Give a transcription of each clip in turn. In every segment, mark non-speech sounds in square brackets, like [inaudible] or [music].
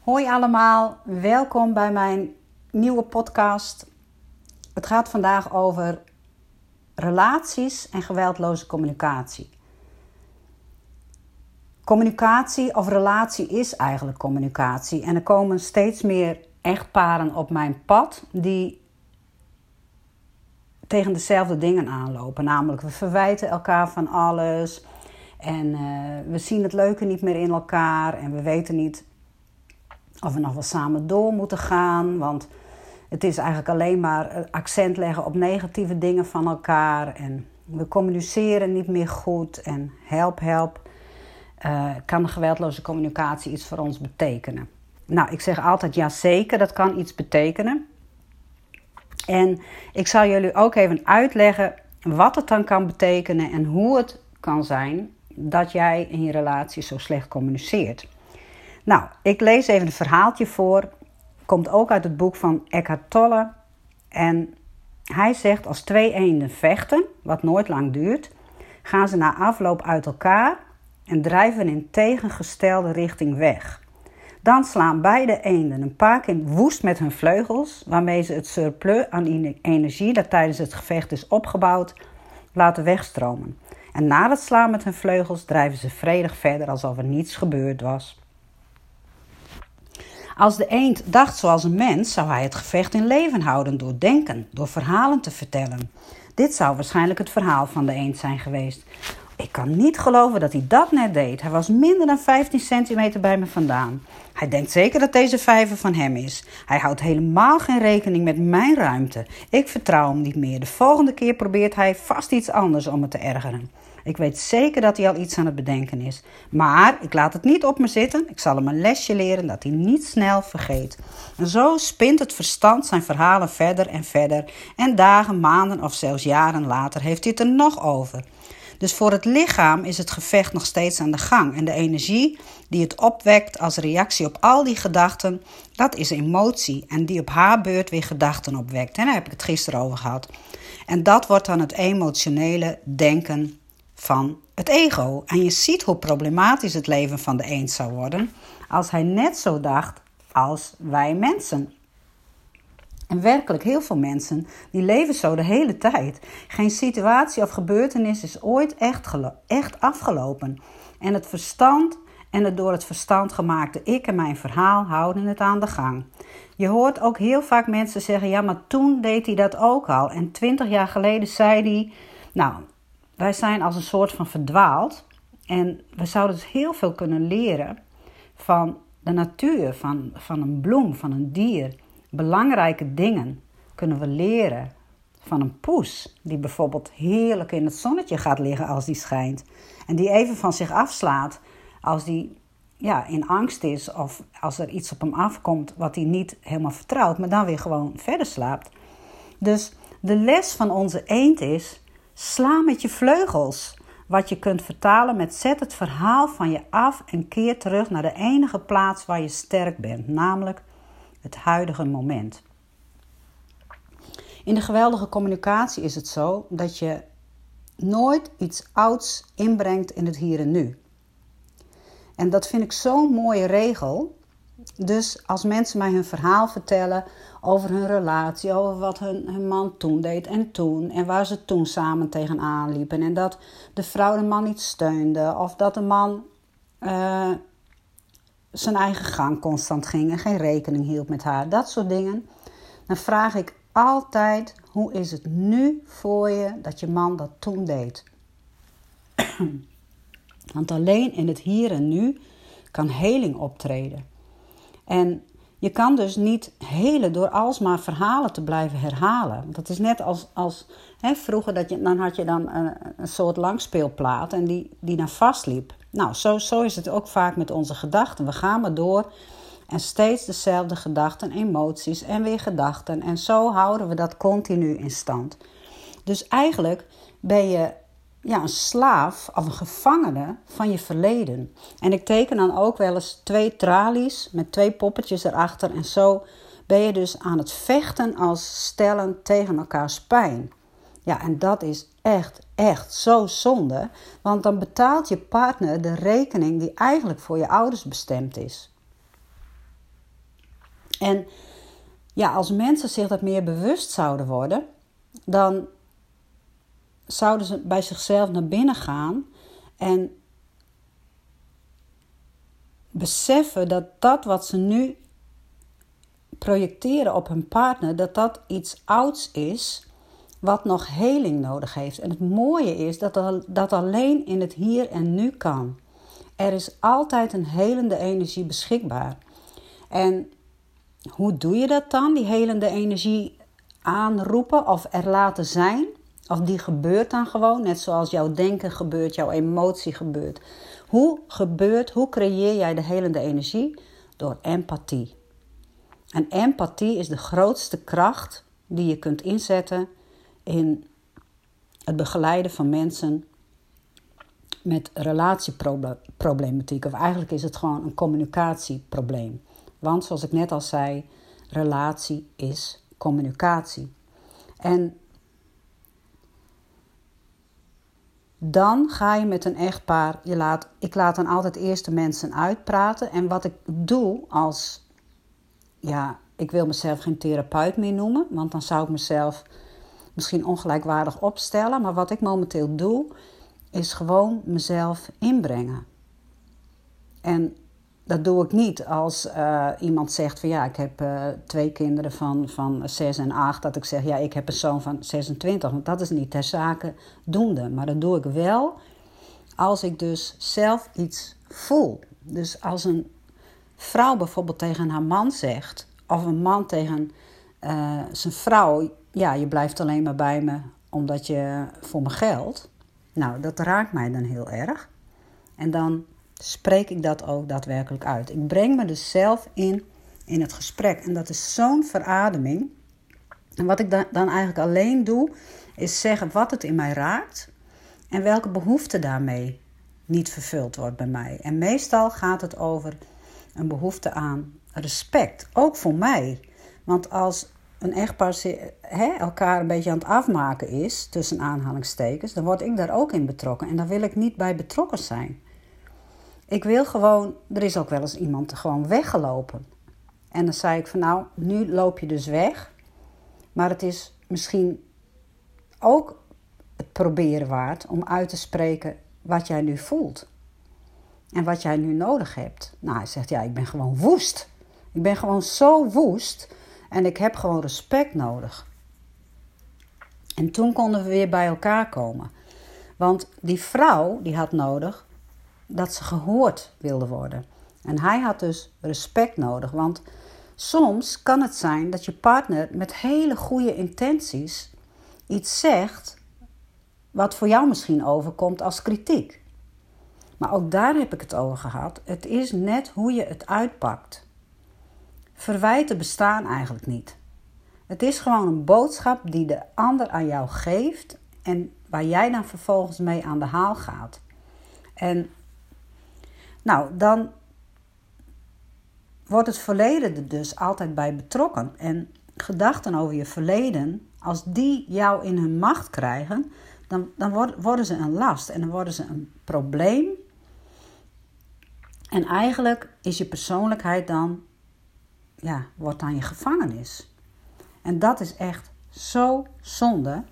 Hoi allemaal, welkom bij mijn nieuwe podcast. Het gaat vandaag over relaties en geweldloze communicatie. Communicatie of relatie is eigenlijk communicatie. En er komen steeds meer echtparen op mijn pad die tegen dezelfde dingen aanlopen. Namelijk, we verwijten elkaar van alles. En uh, we zien het leuke niet meer in elkaar. En we weten niet of we nog wel samen door moeten gaan. Want het is eigenlijk alleen maar accent leggen op negatieve dingen van elkaar. En we communiceren niet meer goed. En help, help. Uh, kan geweldloze communicatie iets voor ons betekenen? Nou, ik zeg altijd ja zeker, dat kan iets betekenen. En ik zal jullie ook even uitleggen wat het dan kan betekenen en hoe het kan zijn dat jij in je relatie zo slecht communiceert. Nou, ik lees even een verhaaltje voor. Komt ook uit het boek van Eckhart Tolle. En hij zegt: als twee eenden vechten, wat nooit lang duurt, gaan ze na afloop uit elkaar en drijven in tegengestelde richting weg. Dan slaan beide eenden een paar keer woest met hun vleugels, waarmee ze het surplus aan energie dat tijdens het gevecht is opgebouwd, laten wegstromen. En na het slaan met hun vleugels drijven ze vredig verder alsof er niets gebeurd was. Als de eend dacht zoals een mens, zou hij het gevecht in leven houden door denken, door verhalen te vertellen. Dit zou waarschijnlijk het verhaal van de eend zijn geweest. Ik kan niet geloven dat hij dat net deed. Hij was minder dan 15 centimeter bij me vandaan. Hij denkt zeker dat deze vijver van hem is. Hij houdt helemaal geen rekening met mijn ruimte. Ik vertrouw hem niet meer. De volgende keer probeert hij vast iets anders om me te ergeren. Ik weet zeker dat hij al iets aan het bedenken is. Maar ik laat het niet op me zitten. Ik zal hem een lesje leren dat hij niet snel vergeet. En zo spint het verstand zijn verhalen verder en verder. En dagen, maanden of zelfs jaren later heeft hij het er nog over. Dus voor het lichaam is het gevecht nog steeds aan de gang. En de energie die het opwekt als reactie op al die gedachten, dat is emotie. En die op haar beurt weer gedachten opwekt. En daar heb ik het gisteren over gehad. En dat wordt dan het emotionele denken van het ego. En je ziet hoe problematisch het leven van de eend zou worden als hij net zo dacht als wij mensen. En werkelijk heel veel mensen die leven zo de hele tijd. Geen situatie of gebeurtenis is ooit echt, echt afgelopen. En het verstand en het door het verstand gemaakte ik en mijn verhaal houden het aan de gang. Je hoort ook heel vaak mensen zeggen: ja, maar toen deed hij dat ook al. En twintig jaar geleden zei hij. Nou, wij zijn als een soort van verdwaald. En we zouden dus heel veel kunnen leren van de natuur, van, van een bloem, van een dier. Belangrijke dingen kunnen we leren van een poes, die bijvoorbeeld heerlijk in het zonnetje gaat liggen als die schijnt. En die even van zich afslaat als die ja, in angst is of als er iets op hem afkomt wat hij niet helemaal vertrouwt, maar dan weer gewoon verder slaapt. Dus de les van onze eend is Sla met je vleugels. Wat je kunt vertalen met zet het verhaal van je af en keer terug naar de enige plaats waar je sterk bent, namelijk het huidige moment. In de geweldige communicatie is het zo dat je nooit iets ouds inbrengt in het hier en nu. En dat vind ik zo'n mooie regel, dus als mensen mij hun verhaal vertellen over hun relatie, over wat hun, hun man toen deed en toen, en waar ze toen samen tegenaan liepen, en dat de vrouw de man niet steunde, of dat de man uh, zijn eigen gang constant ging en geen rekening hield met haar, dat soort dingen, dan vraag ik altijd: hoe is het nu voor je dat je man dat toen deed? [clears throat] Want alleen in het hier en nu kan heling optreden. En je kan dus niet helen door alsmaar verhalen te blijven herhalen. Dat is net als, als hè, vroeger, dat je, dan had je dan een, een soort langspeelplaat en die, die naar vastliep. Nou, zo, zo is het ook vaak met onze gedachten. We gaan maar door en steeds dezelfde gedachten, emoties en weer gedachten. En zo houden we dat continu in stand. Dus eigenlijk ben je ja, een slaaf of een gevangene van je verleden. En ik teken dan ook wel eens twee tralies met twee poppetjes erachter. En zo ben je dus aan het vechten als stellen tegen elkaars pijn. Ja, en dat is echt, echt zo zonde. Want dan betaalt je partner de rekening die eigenlijk voor je ouders bestemd is. En ja, als mensen zich dat meer bewust zouden worden, dan zouden ze bij zichzelf naar binnen gaan en beseffen dat dat wat ze nu projecteren op hun partner, dat dat iets ouds is wat nog heling nodig heeft. En het mooie is dat dat alleen in het hier en nu kan. Er is altijd een helende energie beschikbaar. En hoe doe je dat dan? Die helende energie aanroepen of er laten zijn? Of die gebeurt dan gewoon, net zoals jouw denken gebeurt, jouw emotie gebeurt. Hoe gebeurt, hoe creëer jij de helende energie? Door empathie. En empathie is de grootste kracht die je kunt inzetten in het begeleiden van mensen met relatieproblematiek. Of eigenlijk is het gewoon een communicatieprobleem. Want zoals ik net al zei, relatie is communicatie. En dan ga je met een echtpaar, je laat, ik laat dan altijd eerst de mensen uitpraten. En wat ik doe als, ja, ik wil mezelf geen therapeut meer noemen, want dan zou ik mezelf misschien ongelijkwaardig opstellen. Maar wat ik momenteel doe, is gewoon mezelf inbrengen. En dat doe ik niet als uh, iemand zegt van ja, ik heb uh, twee kinderen van, van 6 en 8. Dat ik zeg ja, ik heb een zoon van 26. Want dat is niet ter zake doende. Maar dat doe ik wel als ik dus zelf iets voel. Dus als een vrouw bijvoorbeeld tegen haar man zegt, of een man tegen uh, zijn vrouw: Ja, je blijft alleen maar bij me omdat je voor me geldt. Nou, dat raakt mij dan heel erg. En dan spreek ik dat ook daadwerkelijk uit. Ik breng me dus zelf in in het gesprek. En dat is zo'n verademing. En wat ik dan eigenlijk alleen doe, is zeggen wat het in mij raakt en welke behoefte daarmee niet vervuld wordt bij mij. En meestal gaat het over een behoefte aan respect, ook voor mij. Want als een echtpaar he, elkaar een beetje aan het afmaken is, tussen aanhalingstekens, dan word ik daar ook in betrokken. En daar wil ik niet bij betrokken zijn. Ik wil gewoon, er is ook wel eens iemand gewoon weggelopen. En dan zei ik van nou, nu loop je dus weg. Maar het is misschien ook het proberen waard om uit te spreken wat jij nu voelt. En wat jij nu nodig hebt. Nou, hij zegt ja, ik ben gewoon woest. Ik ben gewoon zo woest en ik heb gewoon respect nodig. En toen konden we weer bij elkaar komen. Want die vrouw die had nodig dat ze gehoord wilde worden. En hij had dus respect nodig. Want soms kan het zijn dat je partner met hele goede intenties iets zegt wat voor jou misschien overkomt als kritiek. Maar ook daar heb ik het over gehad. Het is net hoe je het uitpakt. Verwijten bestaan eigenlijk niet. Het is gewoon een boodschap die de ander aan jou geeft en waar jij dan vervolgens mee aan de haal gaat. En nou, dan wordt het verleden er dus altijd bij betrokken. En gedachten over je verleden, als die jou in hun macht krijgen, dan, dan worden ze een last en dan worden ze een probleem. En eigenlijk is je persoonlijkheid dan ja, wordt dan je gevangenis. En dat is echt zo zonde.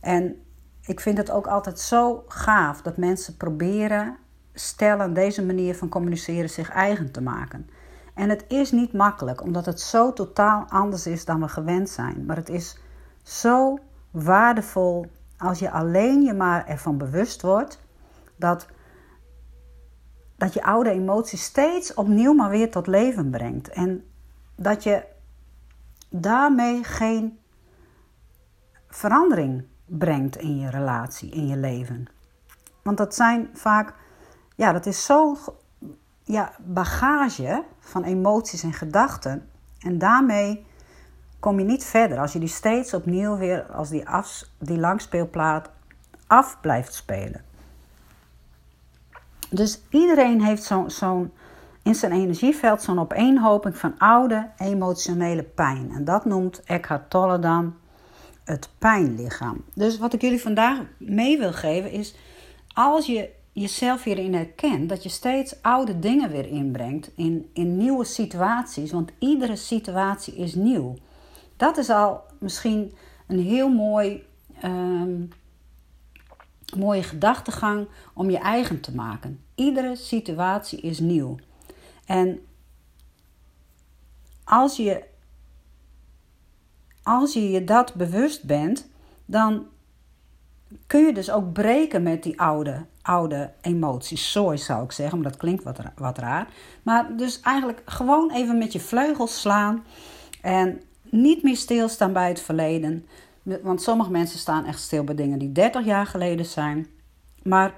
En ik vind het ook altijd zo gaaf dat mensen proberen stellen deze manier van communiceren zich eigen te maken. En het is niet makkelijk, omdat het zo totaal anders is dan we gewend zijn. Maar het is zo waardevol als je alleen je maar ervan bewust wordt dat, dat je oude emoties steeds opnieuw maar weer tot leven brengt. En dat je daarmee geen verandering brengt in je relatie, in je leven. Want dat zijn vaak, ja, dat is zo'n ja, bagage van emoties en gedachten. En daarmee kom je niet verder als je die steeds opnieuw weer als die, af, die langspeelplaat af blijft spelen. Dus iedereen heeft zo'n in zijn energieveld zo'n opeenhoping van oude emotionele pijn. En dat noemt Eckhart Tolle dan het pijnlichaam. Dus wat ik jullie vandaag mee wil geven is, als je jezelf hierin herkent, dat je steeds oude dingen weer inbrengt in, in nieuwe situaties, want iedere situatie is nieuw. Dat is al misschien een heel mooi, um, mooie gedachtegang om je eigen te maken. Iedere situatie is nieuw. En als je, als je je dat bewust bent, dan kun je dus ook breken met die oude, oude emoties. Zooi zou ik zeggen, maar dat klinkt wat, wat raar. Maar dus eigenlijk gewoon even met je vleugels slaan en niet meer stilstaan bij het verleden. Want sommige mensen staan echt stil bij dingen die 30 jaar geleden zijn. Maar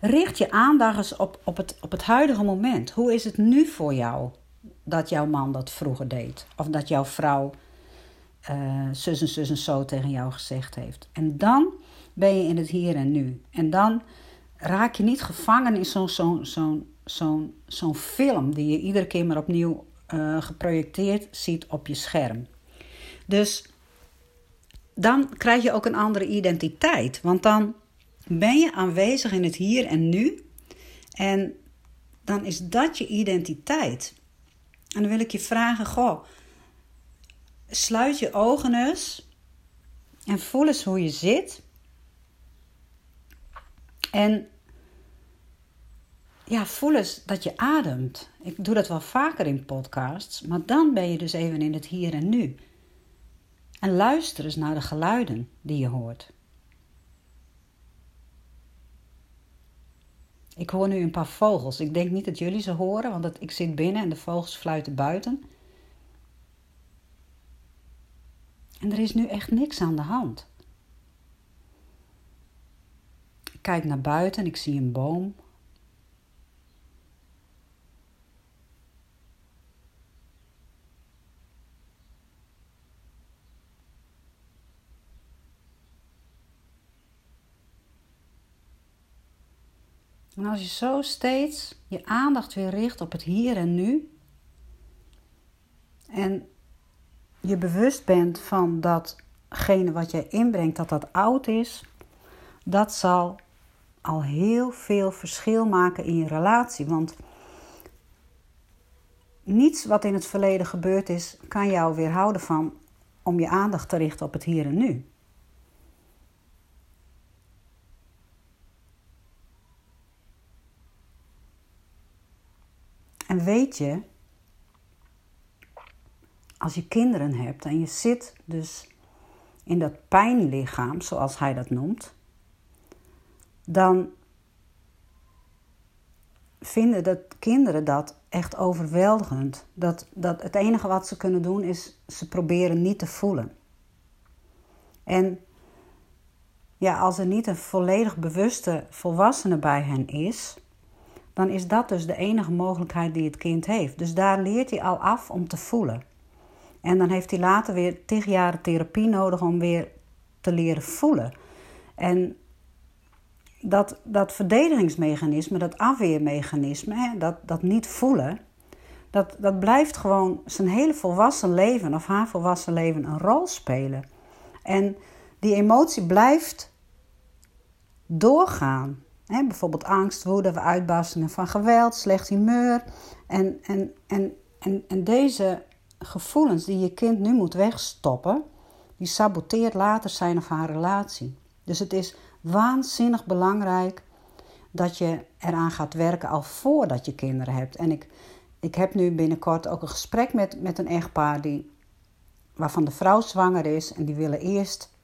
richt je aandacht eens op, op, het, op het huidige moment. Hoe is het nu voor jou dat jouw man dat vroeger deed? Of dat jouw vrouw uh, zus en zus en zo tegen jou gezegd heeft. En dan ben je in het hier en nu. En dan raak je niet gevangen in zo'n film die je iedere keer maar opnieuw uh, geprojecteerd ziet op je scherm. Dus dan krijg je ook een andere identiteit. Want dan ben je aanwezig in het hier en nu. En dan is dat je identiteit. En dan wil ik je vragen: Goh, sluit je ogen eens en voel eens hoe je zit. En ja, voel eens dat je ademt. Ik doe dat wel vaker in podcasts, maar dan ben je dus even in het hier en nu. En luister eens naar de geluiden die je hoort. Ik hoor nu een paar vogels. Ik denk niet dat jullie ze horen, want ik zit binnen en de vogels fluiten buiten. En er is nu echt niks aan de hand. Ik kijk naar buiten en ik zie een boom. En als je zo steeds je aandacht weer richt op het hier en nu. En je bewust bent van datgene wat je inbrengt, dat dat oud is, dat zal al heel veel verschil maken in je relatie. Want niets wat in het verleden gebeurd is, kan jou weerhouden van om je aandacht te richten op het hier en nu. En weet je als je kinderen hebt en je zit dus in dat pijnlichaam, zoals hij dat noemt, dan vinden dat kinderen dat echt overweldigend. Dat, dat het enige wat ze kunnen doen is ze proberen niet te voelen. En ja, als er niet een volledig bewuste volwassene bij hen is, dan is dat dus de enige mogelijkheid die het kind heeft. Dus daar leert hij al af om te voelen. En dan heeft hij later weer tig jaren therapie nodig om weer te leren voelen. En dat, dat verdedigingsmechanisme, dat afweermechanisme, hè, dat, dat niet voelen, dat, dat blijft gewoon zijn hele volwassen leven of haar volwassen leven een rol spelen. En die emotie blijft doorgaan. Hè, bijvoorbeeld angst, woede, uitbarstingen van geweld, slecht humeur. En, en, en, en, en deze gevoelens die je kind nu moet wegstoppen, die saboteert later zijn of haar relatie. Dus het is waanzinnig belangrijk dat je eraan gaat werken al voordat je kinderen hebt. En ik, ik heb nu binnenkort ook een gesprek met, met een echtpaar die, waarvan de vrouw zwanger is en die willen eerst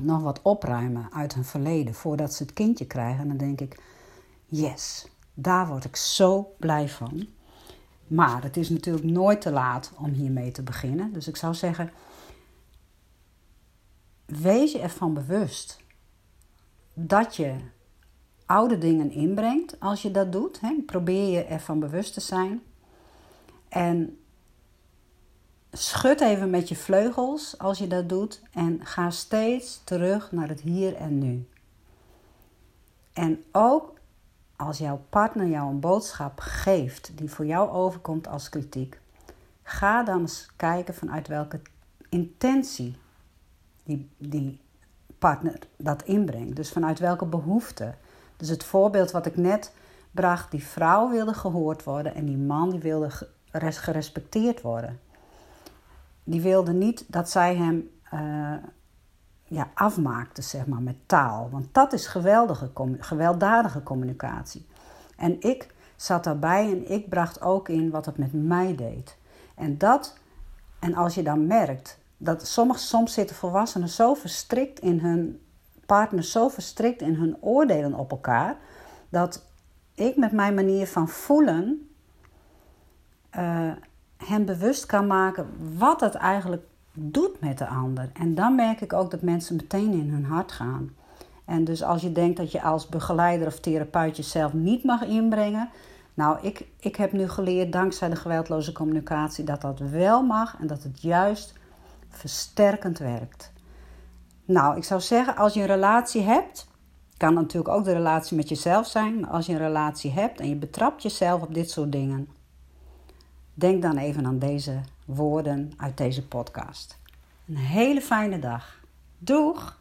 nog wat opruimen uit hun verleden voordat ze het kindje krijgen. En dan denk ik, yes, daar word ik zo blij van. Maar het is natuurlijk nooit te laat om hiermee te beginnen. Dus ik zou zeggen, wees je ervan bewust dat je oude dingen inbrengt als je dat doet. Hè. Probeer je ervan bewust te zijn. En schud even met je vleugels als je dat doet. En ga steeds terug naar het hier en nu. En ook als jouw partner jou een boodschap geeft die voor jou overkomt als kritiek, ga dan eens kijken vanuit welke intentie die, die partner dat inbrengt. Dus vanuit welke behoefte. Dus het voorbeeld wat ik net bracht, die vrouw wilde gehoord worden en die man die wilde gerespecteerd worden. Die wilde niet dat zij hem uh, ja, afmaakte, zeg maar, met taal. Want dat is geweldige, gewelddadige communicatie. En ik zat daarbij en ik bracht ook in wat het met mij deed. En dat, en als je dan merkt dat sommige, soms zitten volwassenen zo verstrikt in hun partners, zo verstrikt in hun oordelen op elkaar, dat ik met mijn manier van voelen uh, hem bewust kan maken wat het eigenlijk doet met de ander. En dan merk ik ook dat mensen meteen in hun hart gaan. En dus als je denkt dat je als begeleider of therapeut jezelf niet mag inbrengen. Nou, ik, ik heb nu geleerd, dankzij de geweldloze communicatie, dat dat wel mag en dat het juist versterkend werkt. Nou, ik zou zeggen, als je een relatie hebt, kan natuurlijk ook de relatie met jezelf zijn, maar als je een relatie hebt en je betrapt jezelf op dit soort dingen, denk dan even aan deze woorden uit deze podcast. Een hele fijne dag. Doeg!